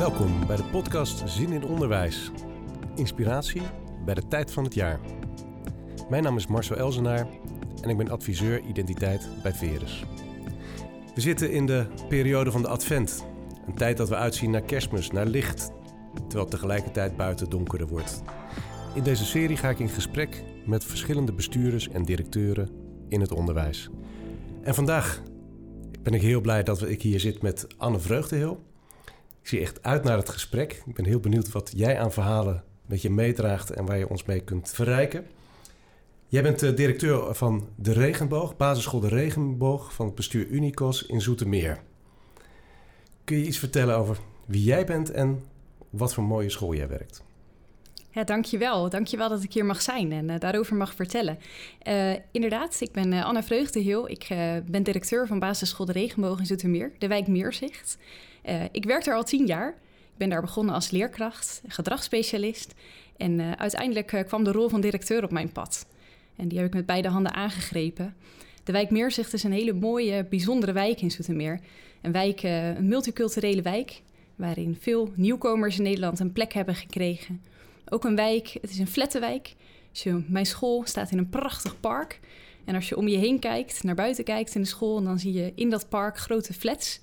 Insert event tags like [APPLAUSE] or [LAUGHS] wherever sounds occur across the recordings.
Welkom bij de podcast Zin in Onderwijs. Inspiratie bij de tijd van het jaar. Mijn naam is Marcel Elzenaar en ik ben adviseur identiteit bij Verus. We zitten in de periode van de Advent. Een tijd dat we uitzien naar kerstmis, naar licht, terwijl tegelijkertijd buiten donkerder wordt. In deze serie ga ik in gesprek met verschillende bestuurders en directeuren in het onderwijs. En vandaag ben ik heel blij dat ik hier zit met Anne Vreugdehil. Ik zie echt uit naar het gesprek. Ik ben heel benieuwd wat jij aan verhalen met je meedraagt en waar je ons mee kunt verrijken. Jij bent de directeur van De Regenboog, basisschool De Regenboog van het bestuur Unicos in Zoetermeer. Kun je iets vertellen over wie jij bent en wat voor mooie school jij werkt? Ja, dankjewel. Dankjewel dat ik hier mag zijn en uh, daarover mag vertellen. Uh, inderdaad, ik ben uh, Anna Vreugdeheel. Ik ben directeur van basisschool De Regenboog in Zoetermeer, de wijk Meerzicht. Ik werk daar al tien jaar. Ik ben daar begonnen als leerkracht, gedragsspecialist. En uiteindelijk kwam de rol van directeur op mijn pad. En die heb ik met beide handen aangegrepen. De wijk Meerzicht is een hele mooie, bijzondere wijk in Zoetermeer. Een wijk, een multiculturele wijk, waarin veel nieuwkomers in Nederland een plek hebben gekregen ook een wijk, het is een flattenwijk. Dus mijn school staat in een prachtig park. En als je om je heen kijkt, naar buiten kijkt in de school, dan zie je in dat park grote flats.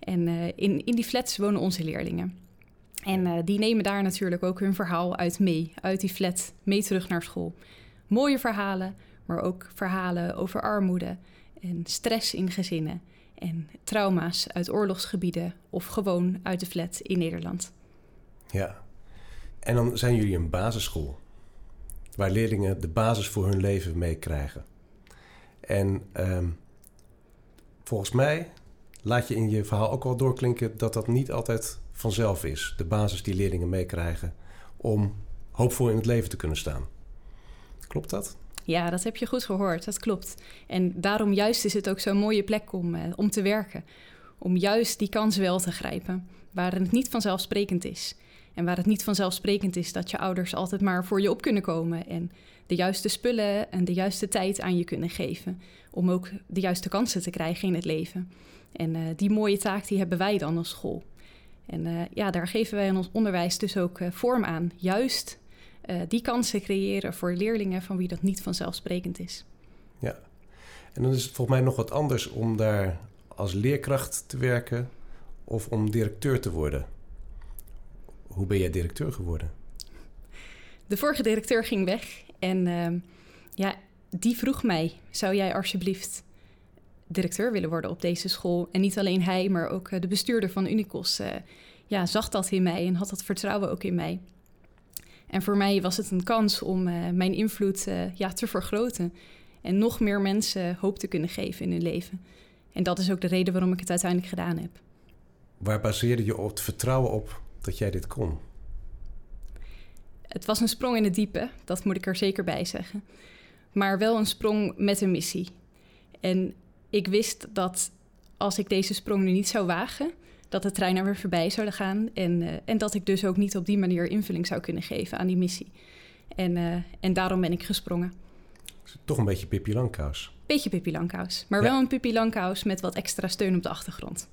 En uh, in, in die flats wonen onze leerlingen. En uh, die nemen daar natuurlijk ook hun verhaal uit mee, uit die flat, mee terug naar school. Mooie verhalen, maar ook verhalen over armoede en stress in gezinnen en trauma's uit oorlogsgebieden of gewoon uit de flat in Nederland. Ja, en dan zijn jullie een basisschool. Waar leerlingen de basis voor hun leven meekrijgen. En um, volgens mij laat je in je verhaal ook wel doorklinken dat dat niet altijd vanzelf is. De basis die leerlingen meekrijgen om hoopvol in het leven te kunnen staan. Klopt dat? Ja, dat heb je goed gehoord. Dat klopt. En daarom juist is het ook zo'n mooie plek om, uh, om te werken. Om juist die kans wel te grijpen, waar het niet vanzelfsprekend is. En waar het niet vanzelfsprekend is dat je ouders altijd maar voor je op kunnen komen en de juiste spullen en de juiste tijd aan je kunnen geven. Om ook de juiste kansen te krijgen in het leven. En uh, die mooie taak die hebben wij dan als school. En uh, ja, daar geven wij in ons onderwijs dus ook uh, vorm aan. Juist die kansen creëren voor leerlingen van wie dat niet vanzelfsprekend is. Ja, en dan is het volgens mij nog wat anders om daar als leerkracht te werken of om directeur te worden. Hoe ben jij directeur geworden? De vorige directeur ging weg en uh, ja, die vroeg mij: zou jij alsjeblieft directeur willen worden op deze school? En niet alleen hij, maar ook uh, de bestuurder van Unicos uh, ja, zag dat in mij en had dat vertrouwen ook in mij. En voor mij was het een kans om uh, mijn invloed ja, te vergroten en nog meer mensen hoop te kunnen geven in hun leven. En dat is ook de reden waarom ik het uiteindelijk gedaan heb. Waar baseerde je op het vertrouwen op dat jij dit kon? Het was een sprong in het diepe, dat moet ik er zeker bij zeggen. Maar wel een sprong met een missie. En ik wist dat als ik deze sprong nu niet zou wagen, dat de treinen weer voorbij zouden gaan. En, uh, en dat ik dus ook niet op die manier invulling zou kunnen geven aan die missie. En, uh, en daarom ben ik gesprongen. Toch een beetje Pippi Langkous. Beetje Pippi Langkous. Maar ja. wel een Pippi Langkous met wat extra steun op de achtergrond.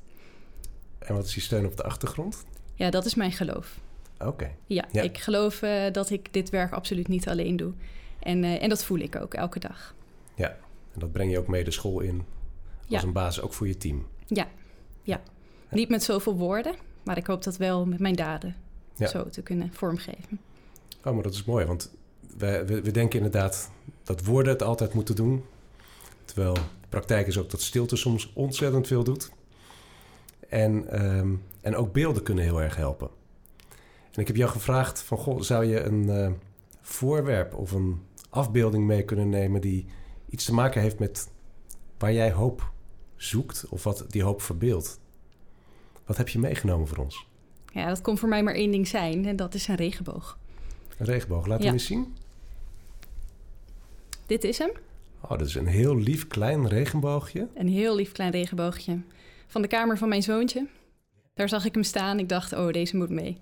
En wat is die steun op de achtergrond? Ja, dat is mijn geloof. Oké. Ja, ja, ik geloof uh, dat ik dit werk absoluut niet alleen doe. En, en dat voel ik ook elke dag. Ja, en dat breng je ook mee de school in als een basis ook voor je team. Ja. ja, niet met zoveel woorden, maar ik hoop dat wel met mijn daden zo te kunnen vormgeven. Oh, maar dat is mooi, want we, we, we denken inderdaad dat woorden het altijd moeten doen. Terwijl de praktijk is ook dat stilte soms ontzettend veel doet. En, um, en ook beelden kunnen heel erg helpen. En ik heb jou gevraagd van, goh, zou je een uh, voorwerp of een afbeelding mee kunnen nemen die iets te maken heeft met waar jij hoop zoekt of wat die hoop verbeeldt? Wat heb je meegenomen voor ons? Ja, dat kon voor mij maar één ding zijn en dat is een regenboog. Een regenboog, laat ja. hem eens zien. Dit is hem. Oh, dat is een heel lief klein regenboogje. Een heel lief klein regenboogje. Van de kamer van mijn zoontje. Daar zag ik hem staan. Ik dacht, oh, deze moet mee.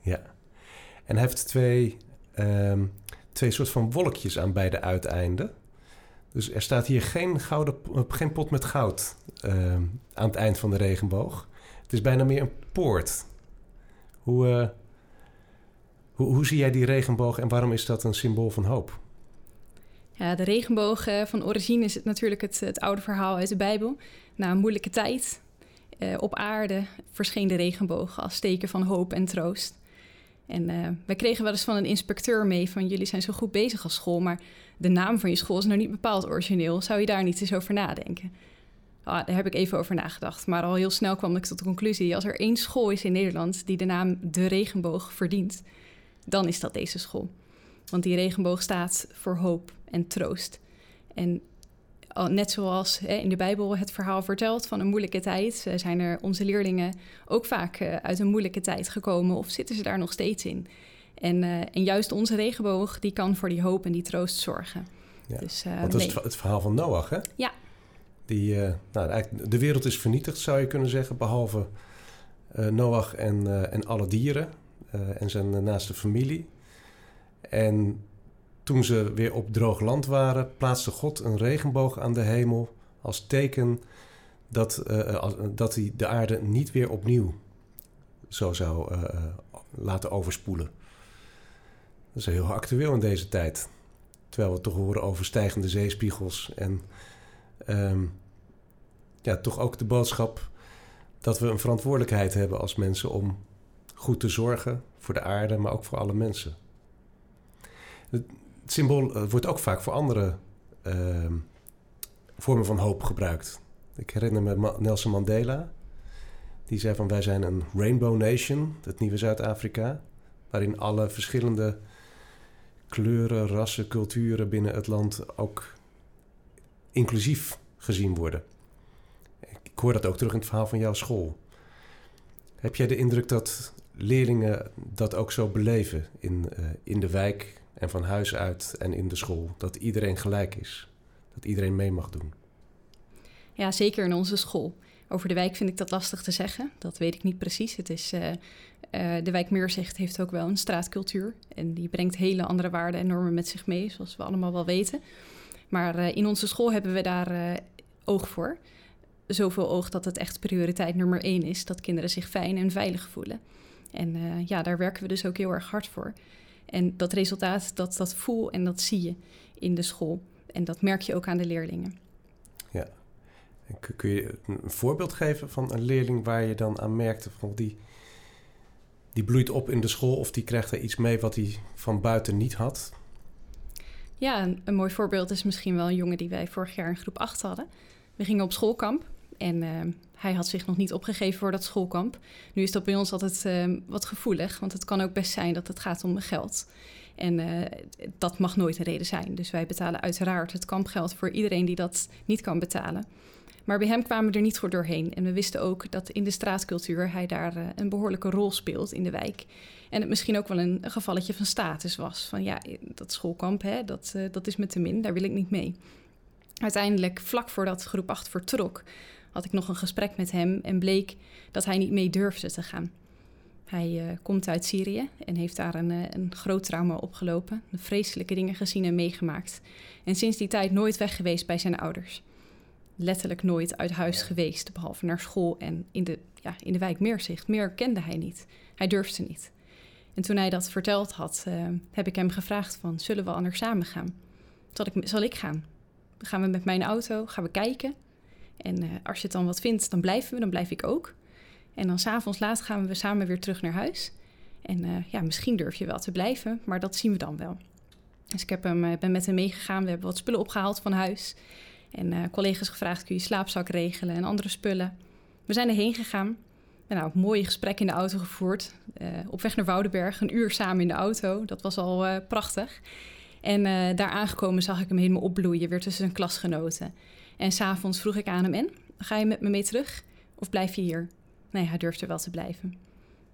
Ja. En hij heeft twee, um, twee soort van wolkjes aan beide uiteinden. Dus er staat hier geen, gouden, geen pot met goud um, aan het eind van de regenboog. Het is bijna meer een poort. Hoe, uh, hoe, hoe zie jij die regenboog en waarom is dat een symbool van hoop? Ja, de regenboog uh, van origine is natuurlijk het, het, oude verhaal uit de Bijbel. Na een moeilijke tijd op aarde verscheen de regenboog als teken van hoop en troost. En uh, wij kregen wel eens van een inspecteur mee van jullie zijn zo goed bezig als school, maar de naam van je school is nou niet bepaald origineel. Zou je daar niet eens over nadenken? Ah, daar heb ik even over nagedacht. Maar al heel snel kwam ik tot de conclusie: als er één school is in Nederland die de naam De Regenboog verdient, dan is dat deze school. Want die regenboog staat voor hoop en troost. En net zoals in de Bijbel het verhaal vertelt van een moeilijke tijd, eh, zijn er onze leerlingen ook vaak uh, uit een moeilijke tijd gekomen of zitten ze daar nog steeds in. En, uh, en juist onze regenboog die kan voor die hoop en die troost zorgen. Ja, dus, want dat is het, verhaal van Noach, hè? Ja. Die, nou, eigenlijk, de wereld is vernietigd, zou je kunnen zeggen, behalve Noach en, en alle dieren en zijn naaste familie. En toen ze weer op droog land waren, plaatste God een regenboog aan de hemel als teken dat, uh, dat hij de aarde niet weer opnieuw zo zou laten overspoelen. Dat is heel actueel in deze tijd. Terwijl we toch horen over stijgende zeespiegels en um, ja, toch ook de boodschap dat we een verantwoordelijkheid hebben als mensen om goed te zorgen voor de aarde, maar ook voor alle mensen het symbool eh, wordt ook vaak voor andere uh, vormen van hoop gebruikt. Ik herinner me Nelson Mandela. Die zei van wij zijn een rainbow nation, het nieuwe Zuid-Afrika. Waarin alle verschillende kleuren, rassen, culturen binnen het land ook inclusief gezien worden. Ik hoor dat ook terug in het verhaal van jouw school. Heb jij de indruk dat leerlingen dat ook zo beleven in, uh, in de wijk en van huis uit en in de school. Dat iedereen gelijk is. Dat iedereen mee mag doen. Ja, zeker in onze school. Over de wijk vind ik dat lastig te zeggen. Dat weet ik niet precies. Het is, uh, uh, de wijk Meerzicht heeft ook wel een straatcultuur. En die brengt hele andere waarden en normen met zich mee, zoals we allemaal wel weten. Maar in onze school hebben we daar oog voor. Zoveel oog dat het echt prioriteit nummer één is. Dat kinderen zich fijn en veilig voelen. En ja, daar werken we dus ook heel erg hard voor. En dat resultaat, dat, dat voel en dat zie je in de school. En dat merk je ook aan de leerlingen. Ja. kun je een voorbeeld geven van een leerling waar je dan aan merkte van die, die bloeit op in de school of die krijgt er iets mee wat hij van buiten niet had? Ja, een, een, mooi voorbeeld is misschien wel een jongen die wij vorig jaar in groep 8 hadden. We gingen op schoolkamp en uh, hij had zich nog niet opgegeven voor dat schoolkamp. Nu is dat bij ons altijd uh, wat gevoelig, want het kan ook best zijn dat het gaat om geld. En uh, dat mag nooit een reden zijn. Dus wij betalen uiteraard het kampgeld voor iedereen die dat niet kan betalen. Maar bij hem kwamen we er niet goed doorheen. En we wisten ook dat in de straatcultuur hij daar uh, een behoorlijke rol speelt in de wijk. En het misschien ook wel een, gevalletje van status was. Van ja, dat schoolkamp, hè, dat, dat is me te min, daar wil ik niet mee. Uiteindelijk, vlak voordat groep 8 vertrok, had ik nog een gesprek met hem en bleek dat hij niet mee durfde te gaan. Hij uh, komt uit Syrië en heeft daar een, uh, een groot trauma opgelopen, vreselijke dingen gezien en meegemaakt. En sinds die tijd nooit weg geweest bij zijn ouders. Letterlijk nooit uit huis geweest, behalve naar school en in de, ja, in de wijk Meerzicht. Meer kende hij niet. Hij durfde niet. En toen hij dat verteld had, uh, heb ik hem gevraagd van, zullen we anders samen gaan? Zal ik, zal ik gaan? Gaan we met mijn auto, gaan we kijken. En uh, als je het dan wat vindt, dan blijven we, dan blijf ik ook. En dan s'avonds laat gaan we samen weer terug naar huis. En uh, ja, misschien durf je wel te blijven, maar dat zien we dan wel. Dus ik heb hem, uh, ben met hem meegegaan. We hebben wat spullen opgehaald van huis. En collega's gevraagd, kun je slaapzak regelen en andere spullen. We zijn erheen gegaan. En nou, een mooi gesprek in de auto gevoerd. op weg naar Woudenberg, een uur samen in de auto. Dat was al prachtig. En daar aangekomen zag ik hem helemaal opbloeien, weer tussen zijn klasgenoten. En s'avonds vroeg ik aan hem: En ga je met me mee terug of blijf je hier? Nee, hij durfde wel te blijven.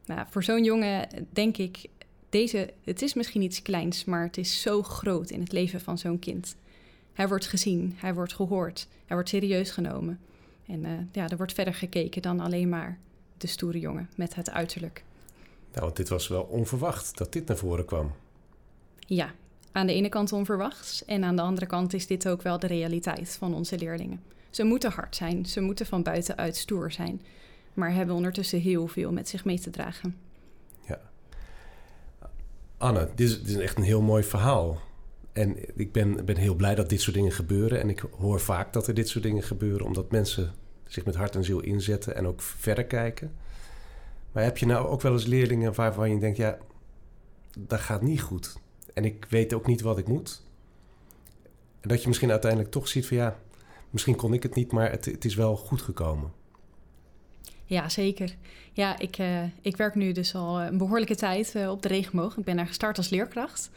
Nou, voor zo'n jongen denk ik: deze, het is misschien iets kleins, maar het is zo groot in het leven van zo'n kind. Hij wordt gezien, hij wordt gehoord, hij wordt serieus genomen. En uh, ja, er wordt verder gekeken dan alleen maar de stoere jongen met het uiterlijk. Nou, dit was wel onverwacht dat dit naar voren kwam. Ja, aan de ene kant onverwachts en aan de andere kant is dit ook wel de realiteit van onze leerlingen. Ze moeten hard zijn, ze moeten van buitenuit stoer zijn, maar hebben ondertussen heel veel met zich mee te dragen. Anne, dit is, dit is echt een heel mooi verhaal. En ik ben, ben heel blij dat dit soort dingen gebeuren. En ik hoor vaak dat er dit soort dingen gebeuren, omdat mensen zich met hart en ziel inzetten en ook verder kijken. Maar heb je nou ook wel eens leerlingen waarvan je denkt, ja, dat gaat niet goed. En ik weet ook niet wat ik moet. En dat je misschien uiteindelijk toch ziet van ja, misschien kon ik het niet, maar het, het is wel goed gekomen. Ja, zeker. Ja, ik, uh, ik werk nu dus al een behoorlijke tijd uh, op de regenboog. Ik ben daar gestart als leerkracht.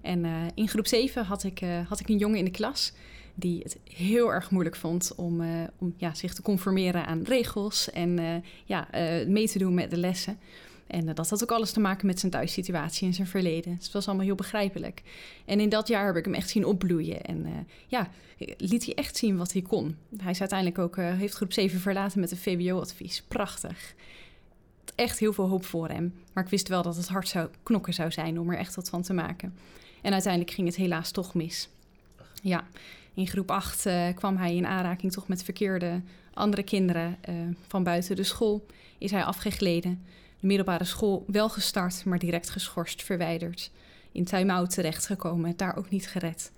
En uh, in groep 7 had ik, had ik een jongen in de klas die het heel erg moeilijk vond om, om ja, zich te conformeren aan regels en ja, mee te doen met de lessen. En dat had ook alles te maken met zijn thuissituatie en zijn verleden. Dus het was allemaal heel begrijpelijk. En in dat jaar heb ik hem echt zien opbloeien. En uh, ja, liet hij echt zien wat hij kon. Hij is uiteindelijk ook, uh, heeft groep 7 verlaten met een VWO-advies. Prachtig. Echt heel veel hoop voor hem. Maar ik wist wel dat het hard zou knokken zou zijn om er echt wat van te maken. En uiteindelijk ging het helaas toch mis. Ja, in groep 8 uh, eh, kwam hij in aanraking toch met verkeerde andere kinderen van buiten de school. Is hij afgegleden de middelbare school wel gestart, maar direct geschorst, verwijderd. In time-out terechtgekomen, daar ook niet gered.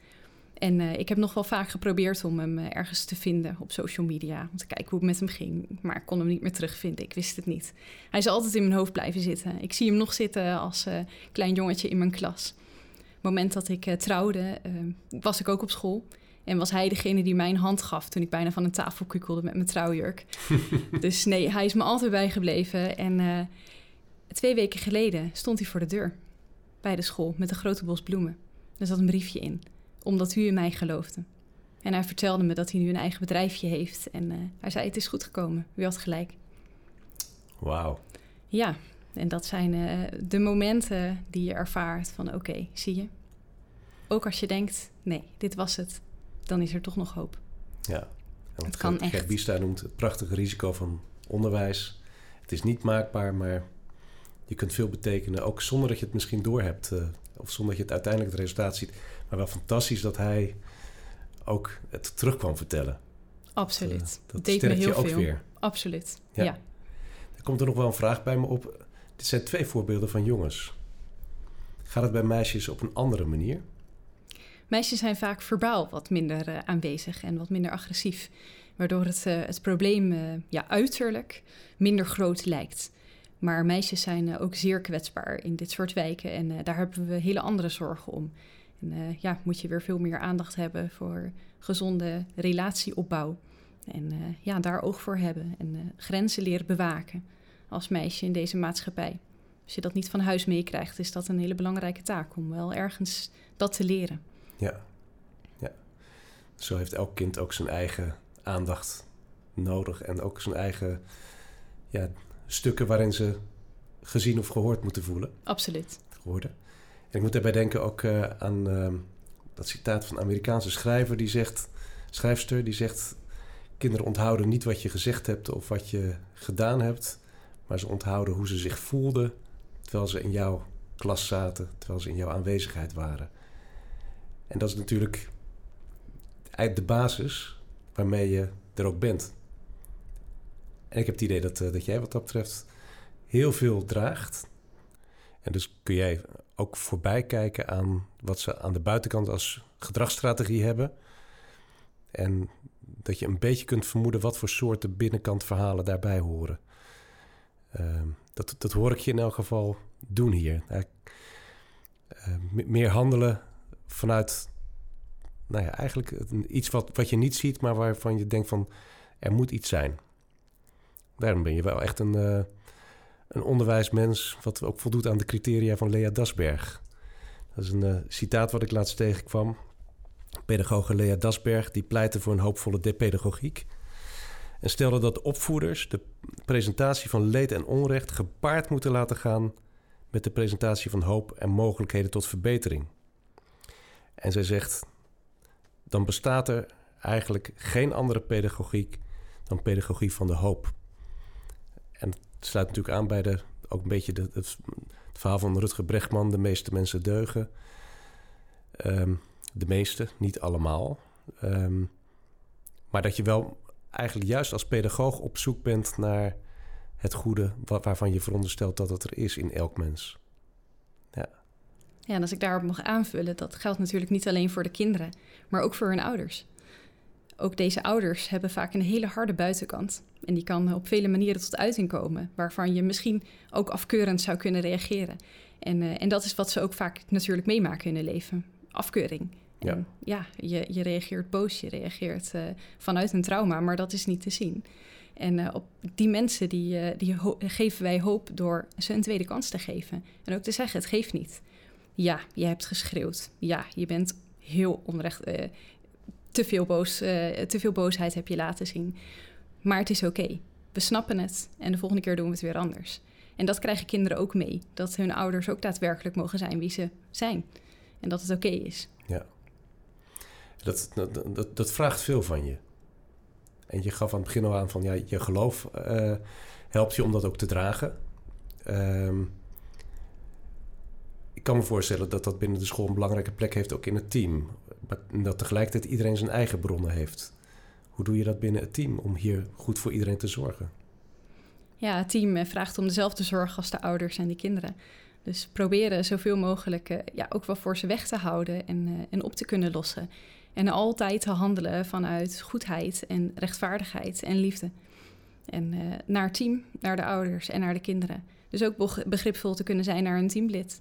En uh, ik heb nog wel vaak geprobeerd om hem uh, ergens te vinden op social media. Om te kijken hoe het met hem ging. Maar ik kon hem niet meer terugvinden. Ik wist het niet. Hij is altijd in mijn hoofd blijven zitten. Ik zie hem nog zitten als uh, klein jongetje in mijn klas. Het moment dat ik trouwde, was ik ook op school. En was hij degene die mijn hand gaf toen ik bijna van een tafel kukelde met mijn trouwjurk. [LAUGHS] dus nee, hij is me altijd bijgebleven. En Twee weken geleden stond hij voor de deur bij de school met een grote bos bloemen. Er zat een briefje in, omdat u in mij geloofde. En hij vertelde me dat hij nu een eigen bedrijfje heeft. En uh, hij zei: Het is goed gekomen. U had gelijk. Wauw. Ja, en dat zijn uh, de momenten die je ervaart van: oké, okay, zie je. Ook als je denkt: nee, dit was het, dan is er toch nog hoop. Ja, en het kan echt. Gert Biesta noemt het prachtige risico van onderwijs. Het is niet maakbaar, maar je kunt veel betekenen, ook zonder dat je het misschien doorhebt. Uh, of zonder dat je het uiteindelijk het resultaat ziet. Maar wel fantastisch dat hij ook het terug kwam vertellen. Absoluut. Dat, uh, dat sterkt je ook veel. weer. Absoluut, ja. ja. Er komt er nog wel een vraag bij me op. Dit zijn twee voorbeelden van jongens. Gaat het bij meisjes op een andere manier? Meisjes zijn vaak verbaal wat minder uh, aanwezig en wat minder agressief. Waardoor het, uh, het probleem ja, uiterlijk minder groot lijkt. Maar meisjes zijn uh, ook zeer kwetsbaar in dit soort wijken. En uh, daar hebben we hele andere zorgen om. En uh, ja, moet je weer veel meer aandacht hebben voor gezonde relatieopbouw. En ja, daar oog voor hebben. En grenzen leren bewaken als meisje in deze maatschappij. Als je dat niet van huis meekrijgt, is dat een hele belangrijke taak om wel ergens dat te leren. Ja, ja. Zo heeft elk kind ook zijn eigen aandacht nodig en ook zijn eigen ja, stukken waarin ze gezien of gehoord moeten voelen. Absoluut. Geworden. En ik moet daarbij denken ook uh, aan uh, dat citaat van een Amerikaanse schrijver die zegt, schrijfster, die zegt: Kinderen onthouden niet wat je gezegd hebt of wat je gedaan hebt, maar ze onthouden hoe ze zich voelden terwijl ze in jouw klas zaten, terwijl ze in jouw aanwezigheid waren. En dat is natuurlijk de basis waarmee je er ook bent. En ik heb het idee dat, uh, dat jij wat dat betreft heel veel draagt. En dus kun jij ook voorbij kijken aan wat ze aan de buitenkant als gedragsstrategie hebben. En dat je een beetje kunt vermoeden wat voor soorten binnenkant verhalen daarbij horen. Uh, dat, dat hoor ik je in elk geval doen hier. Uh, meer handelen vanuit, nou ja, eigenlijk iets wat, wat je niet ziet, maar waarvan je denkt van er moet iets zijn. Daarom ben je wel echt een, uh, een onderwijsmens... wat ook voldoet aan de criteria van Lea Dasberg. Dat is een uh, citaat wat ik laatst tegenkwam. Pedagoge Lea Dasberg die pleitte voor een hoopvolle depedagogiek... en stelde dat opvoeders de presentatie van leed en onrecht... gepaard moeten laten gaan met de presentatie van hoop en mogelijkheden tot verbetering. En zij zegt, dan bestaat er eigenlijk geen andere pedagogiek dan pedagogie van de hoop. En het sluit natuurlijk aan bij de, ook een beetje de, het, verhaal van Rutger Brechtman: de meeste mensen deugen. Um, de meeste, niet allemaal. Um, maar dat je wel eigenlijk juist als pedagoog op zoek bent naar het goede waarvan je veronderstelt dat het er is in elk mens. Ja. Ja, en als ik daarop mag aanvullen, dat geldt natuurlijk niet alleen voor de kinderen, maar ook voor hun ouders. Ook deze ouders hebben vaak een hele harde buitenkant. En die kan op vele manieren tot uiting komen, waarvan je misschien ook afkeurend zou kunnen reageren. En, uh, en dat is wat ze ook vaak natuurlijk meemaken in hun leven: afkeuring. Ja, en ja je, je reageert boos, je reageert uh, vanuit een trauma, maar dat is niet te zien. En uh, op die mensen die, die geven wij hoop door ze een tweede kans te geven. En ook te zeggen: het geeft niet. Ja, je hebt geschreeuwd. Ja, je bent heel onrecht. Te, veel boos, te veel boosheid heb je laten zien. Maar het is oké. We snappen het en de volgende keer doen we het weer anders. En dat krijgen kinderen ook mee. Dat hun ouders ook daadwerkelijk mogen zijn wie ze zijn. En dat het oké is. Ja. Dat, dat, dat, dat, vraagt veel van je. En je gaf aan het begin al aan van ja, je geloof uh, helpt je om dat ook te dragen. Um, ik kan me voorstellen dat dat binnen de school een belangrijke plek heeft, ook in het team. Dat tegelijkertijd iedereen zijn eigen bronnen heeft. Hoe doe je dat binnen het team om hier goed voor iedereen te zorgen? Ja, het team eh, vraagt om dezelfde zorg als de ouders en de kinderen. Dus proberen zoveel mogelijk uh, ja, ook wel voor ze weg te houden en, uh, en op te kunnen lossen. En altijd te handelen vanuit goedheid en rechtvaardigheid en liefde. En naar het team, naar de ouders en naar de kinderen. Dus ook begripvol te kunnen zijn naar een teamlid.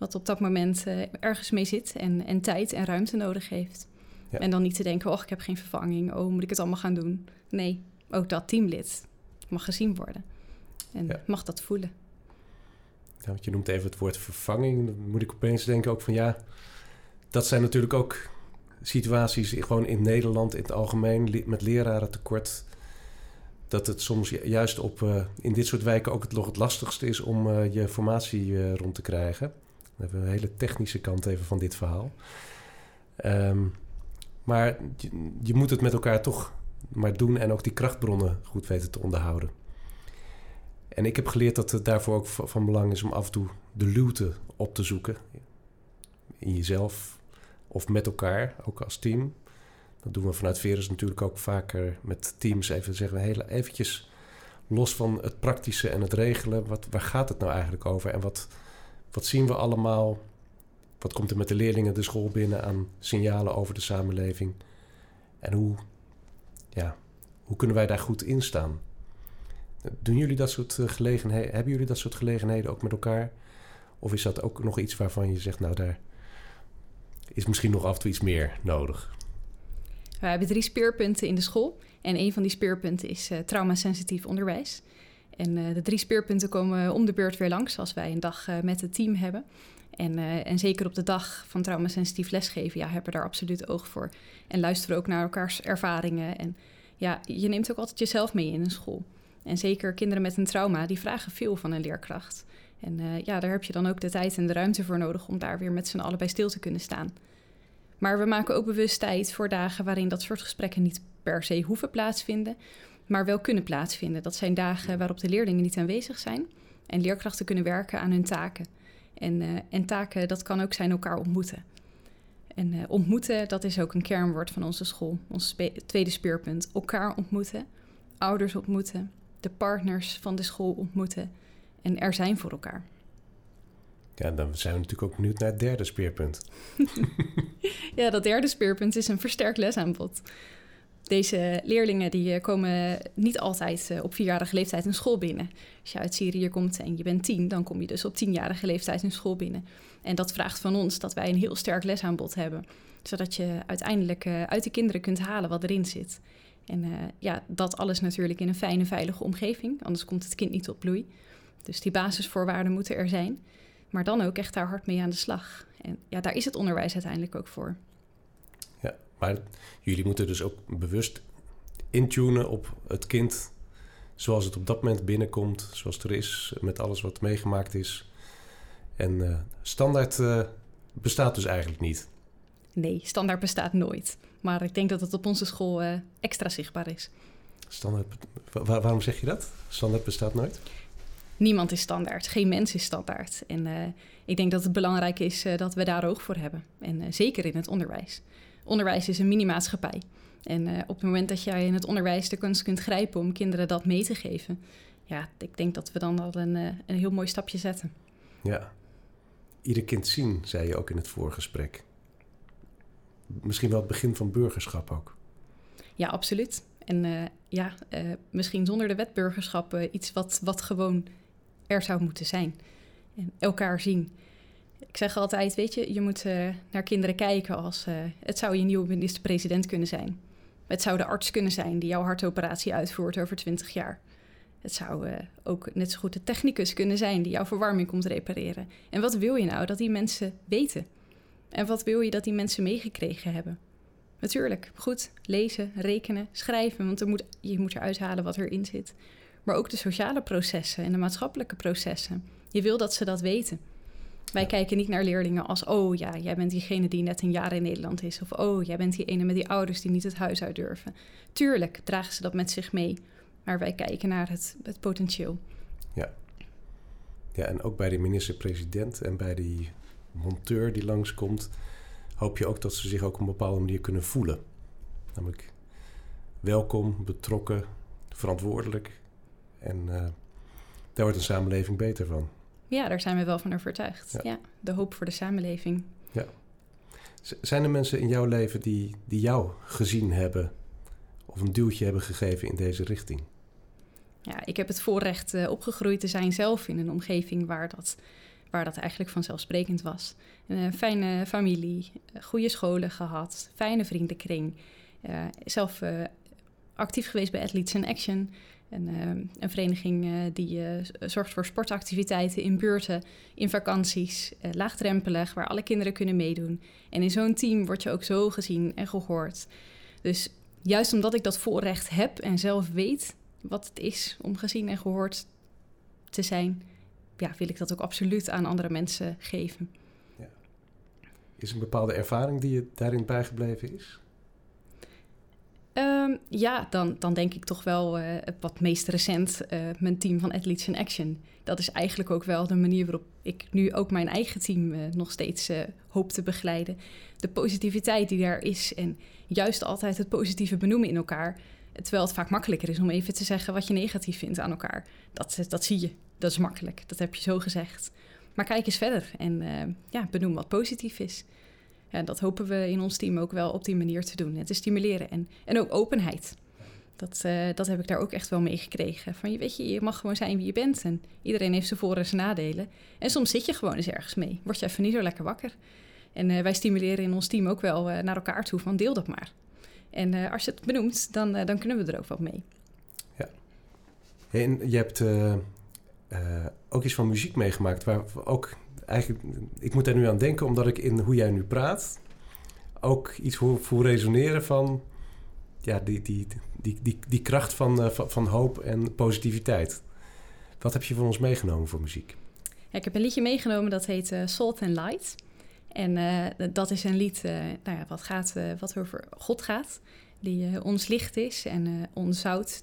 Wat op dat moment ergens mee zit en, en tijd en ruimte nodig heeft. Ja. En dan niet te denken, oh, ik heb geen vervanging. Oh, moet ik het allemaal gaan doen? Nee, ook dat teamlid mag gezien worden. En mag dat voelen. Ja, want je noemt even het woord vervanging. Dan moet ik opeens denken ook van ja... dat zijn natuurlijk ook situaties gewoon in Nederland in het algemeen... met leraren tekort... dat het soms juist op, uh, in dit soort wijken ook het, nog het lastigste is... om uh, je formatie uh, rond te krijgen. Dan hebben we een hele technische kant even van dit verhaal. Um, maar je, je, moet het met elkaar toch maar doen en ook die krachtbronnen goed weten te onderhouden. En ik heb geleerd dat het daarvoor ook van belang is om af en toe de luwte op te zoeken. In jezelf of met elkaar, ook als team. Dat doen we vanuit Verus natuurlijk ook vaker met teams. Even zeggen we heel eventjes los van het praktische en het regelen. Wat, waar gaat het nou eigenlijk over? En wat, wat zien we allemaal? Wat komt er met de leerlingen de school binnen aan signalen over de samenleving? En hoe, ja, hoe kunnen wij daar goed in staan? Doen jullie dat soort eh, gelegenheden? Hebben jullie dat soort gelegenheden ook met elkaar? Of is dat ook nog iets waarvan je zegt, nou daar is misschien nog af en toe iets meer nodig? We hebben drie speerpunten in de school. En een van die speerpunten is uh, traumasensitief onderwijs. En uh, de drie speerpunten komen om de beurt weer langs als wij een dag uh, met het team hebben. En, uh, en zeker op de dag van traumasensitief lesgeven, ja, hebben we daar absoluut oog voor. En luisteren ook naar elkaars ervaringen. En ja, je neemt ook altijd jezelf mee in een school. En zeker kinderen met een trauma, die vragen veel van een leerkracht. En ja, daar heb je dan ook de tijd en de ruimte voor nodig om daar weer met z'n allen bij stil te kunnen staan. Maar we maken ook bewust tijd voor dagen waarin dat soort gesprekken niet per se hoeven plaatsvinden, maar wel kunnen plaatsvinden. Dat zijn dagen waarop de leerlingen niet aanwezig zijn en leerkrachten kunnen werken aan hun taken. En, uh, en taken, dat kan ook zijn elkaar ontmoeten. En uh, ontmoeten, dat is ook een kernwoord van onze school. Ons tweede speerpunt. Elkaar ontmoeten, ouders ontmoeten, de partners van de school ontmoeten en er zijn voor elkaar. Ja, dan zijn we natuurlijk ook benieuwd naar het derde speerpunt. [LAUGHS] ja, dat derde speerpunt is een versterkt lesaanbod. Deze leerlingen die eh, komen niet altijd eh, op vierjarige leeftijd een school binnen. Als je uit Syrië komt en je bent tien, dan kom je dus op tienjarige leeftijd een school binnen. En dat vraagt van ons dat wij een heel sterk lesaanbod hebben. Zodat je uiteindelijk eh, uit de kinderen kunt halen wat erin zit. En ja, dat alles natuurlijk in een fijne, veilige omgeving. Anders komt het kind niet tot bloei. Dus die basisvoorwaarden moeten er zijn. Maar dan ook echt daar hard mee aan de slag. En ja, daar is het onderwijs uiteindelijk ook voor. Maar jullie moeten dus ook bewust intunen op het kind zoals het op dat moment binnenkomt, zoals het er is, met alles wat meegemaakt is. En uh, standaard uh, bestaat dus eigenlijk niet. Nee, standaard bestaat nooit. Maar ik denk dat het op onze school uh, extra zichtbaar is. Standaard, waar, waarom zeg je dat? Standaard bestaat nooit? Niemand is standaard, geen mens is standaard. En ik denk dat het belangrijk is dat we daar oog voor hebben. En zeker in het onderwijs. Onderwijs is een mini-maatschappij. En op het moment dat jij in het onderwijs de kunst kunt grijpen om kinderen dat mee te geven, ja, ik denk dat we dan al een, een heel mooi stapje zetten. Ja, ieder kind zien, zei je ook in het voorgesprek. Misschien wel het begin van burgerschap ook. Ja, absoluut. En uh, ja, uh, misschien zonder de wetburgerschap uh, iets wat, wat gewoon er zou moeten zijn. En elkaar zien. Ik zeg altijd, weet je, je moet naar kinderen kijken als... het zou je nieuwe minister-president kunnen zijn. Het zou de arts kunnen zijn die jouw hartoperatie uitvoert over 20 jaar. Het zou uh, ook net zo goed de technicus kunnen zijn die jouw verwarming komt repareren. En wat wil je nou dat die mensen weten? En wat wil je dat die mensen meegekregen hebben? Natuurlijk, goed, lezen, rekenen, schrijven, want er moet, je moet eruit halen wat erin zit. Maar ook de sociale processen en de maatschappelijke processen. Je wil dat ze dat weten. Wij kijken niet naar leerlingen als, oh ja, jij bent diegene die net een jaar in Nederland is. Of oh, jij bent die ene met die ouders die niet het huis uit durven. Tuurlijk dragen ze dat met zich mee. Maar wij kijken naar het, het potentieel. Ja. ja, en ook bij de minister-president en bij die monteur die langskomt, hoop je ook dat ze zich ook op een bepaalde manier kunnen voelen. Namelijk welkom, betrokken, verantwoordelijk. En uh, daar wordt een samenleving beter van. Ja, daar zijn we wel van overtuigd. Ja. ja. de hoop voor de samenleving. Ja. zijn er mensen in jouw leven die, die jou gezien hebben of een duwtje hebben gegeven in deze richting? Ja, ik heb het voorrecht uh, opgegroeid te zijn zelf in een omgeving waar dat, waar dat eigenlijk vanzelfsprekend was. Een fijne familie, eh, goede scholen gehad, fijne vriendenkring. Uh, zelf actief geweest bij Athletes in Action. Een, een vereniging die zorgt voor sportactiviteiten in buurten, in vakanties, laagdrempelig, waar alle kinderen kunnen meedoen. En in zo'n team word je ook zo gezien en gehoord. Dus juist omdat ik dat voorrecht heb en zelf weet wat het is om gezien en gehoord te zijn, ja, wil ik dat ook absoluut aan andere mensen geven. Ja. Is een bepaalde ervaring die je daarin bijgebleven is? Um, ja, dan, dan denk ik toch wel uh, wat meest recent uh, mijn team van Athletes in Action. Dat is eigenlijk ook wel de manier waarop ik nu ook mijn eigen team uh, nog steeds hoop te begeleiden. De positiviteit die daar is en juist altijd het positieve benoemen in elkaar. Terwijl het vaak makkelijker is om even te zeggen wat je negatief vindt aan elkaar. Dat, dat zie je, dat is makkelijk, dat heb je zo gezegd. Maar kijk eens verder en ja, benoem wat positief is. En dat hopen we in ons team ook wel op die manier te doen en te stimuleren. En, en ook openheid. Dat, uh, dat heb ik daar ook echt wel mee gekregen. Van je weet je, je mag gewoon zijn wie je bent. En iedereen heeft zijn voor- en zijn nadelen. En soms zit je gewoon eens ergens mee. Word je even niet zo lekker wakker. En uh, wij stimuleren in ons team ook wel uh, naar elkaar toe van deel dat maar. En als je het benoemt, dan, dan kunnen we er ook wat mee. Ja. En je hebt ook iets van muziek meegemaakt, waar ook eigenlijk, ik moet daar nu aan denken, omdat ik in hoe jij nu praat ook iets voel, resoneren van ja, die, die, die, die, die kracht van, uh, van, hoop en positiviteit. Wat heb je van ons meegenomen voor muziek? Ik heb een liedje meegenomen dat heet uh, Salt and Light. En uh, dat is een lied nou ja, wat, gaat, wat over God gaat, die ons licht is en ons zout.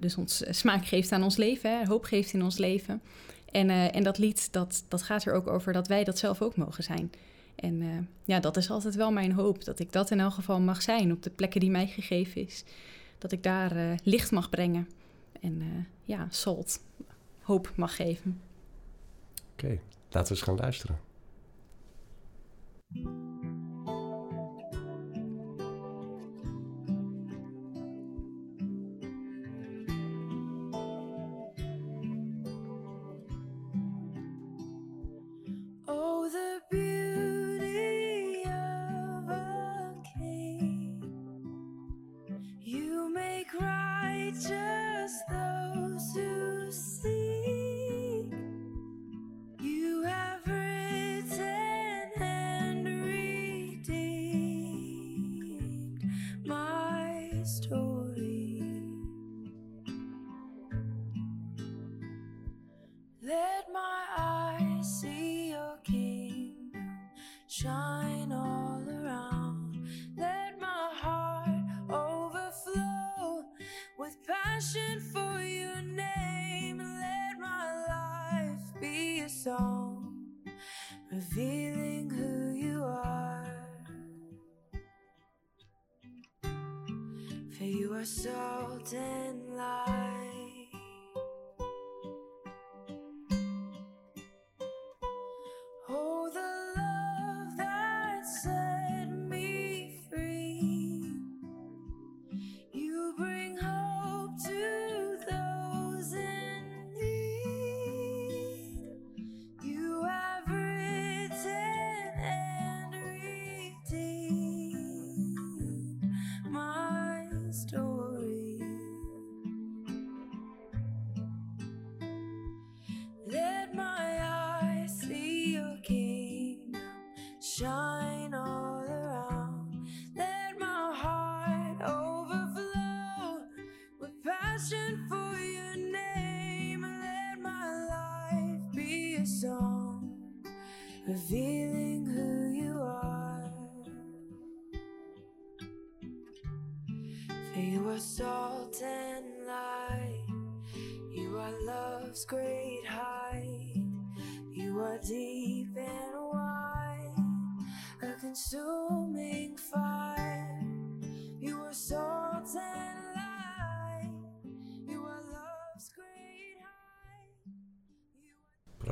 dus ons smaak geeft aan ons leven, hè, hoop geeft in ons leven. En, uh, en dat lied, dat, dat gaat er ook over dat wij dat zelf ook mogen zijn. En uh, ja, dat is altijd wel mijn hoop. Dat ik dat in elk geval mag zijn op de plekken die mij gegeven is. Dat ik daar uh, licht mag brengen. En ja, salt, hoop mag geven. Oké, laten we eens gaan luisteren. revealing who you are. For you are salt and light. passion for your name. Let my life be a song.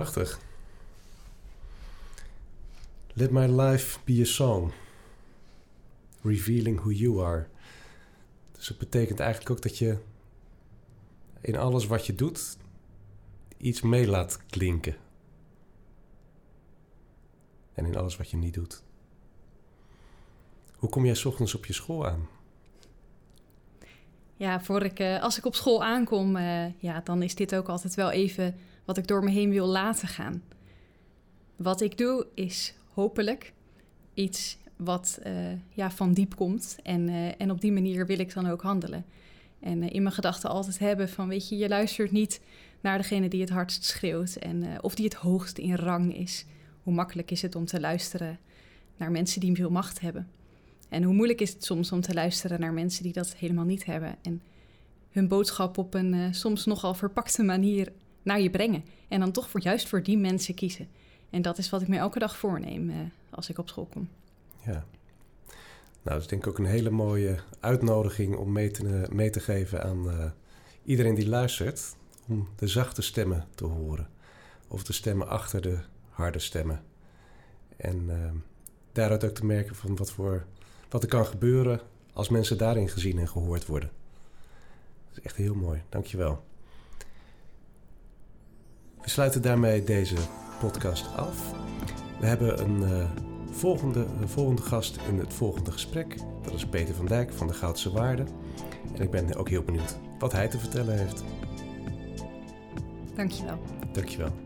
Prachtig. Let my life be a song. Revealing who you are. Dus het betekent eigenlijk ook dat je in alles wat je doet iets mee laat klinken. En in alles wat je niet doet. Hoe kom jij ochtends op je school aan? Ja, voor ik, eh, als ik op school aankom, eh, ja, dan is dit ook altijd wel even wat ik door me heen wil laten gaan. Wat ik doe is hopelijk iets wat eh, ja, van diep komt. En, en op die manier wil ik dan ook handelen. En in mijn gedachten altijd hebben van, weet je, je luistert niet naar degene die het hardst schreeuwt en of die het hoogst in rang is. Hoe makkelijk is het om te luisteren naar mensen die veel macht hebben? En hoe moeilijk is het soms om te luisteren naar mensen die dat helemaal niet hebben. En hun boodschap op een soms nogal verpakte manier naar je brengen. En dan toch voor, juist voor die mensen kiezen. En dat is wat ik me elke dag voorneem uh, als ik op school kom. Ja. Nou, dat is denk ik ook een hele mooie uitnodiging om mee te, mee te geven aan uh, iedereen die luistert. Om de zachte stemmen te horen. Of de stemmen achter de harde stemmen. En daaruit ook te merken van wat voor wat er kan gebeuren als mensen daarin gezien en gehoord worden. Dat is echt heel mooi. Dankjewel. We sluiten daarmee deze podcast af. We hebben een, uh, volgende, een volgende gast in het volgende gesprek. Dat is Peter van Dijk van de Goudse Waarde. En ik ben ook heel benieuwd wat hij te vertellen heeft. Dankjewel. Dankjewel.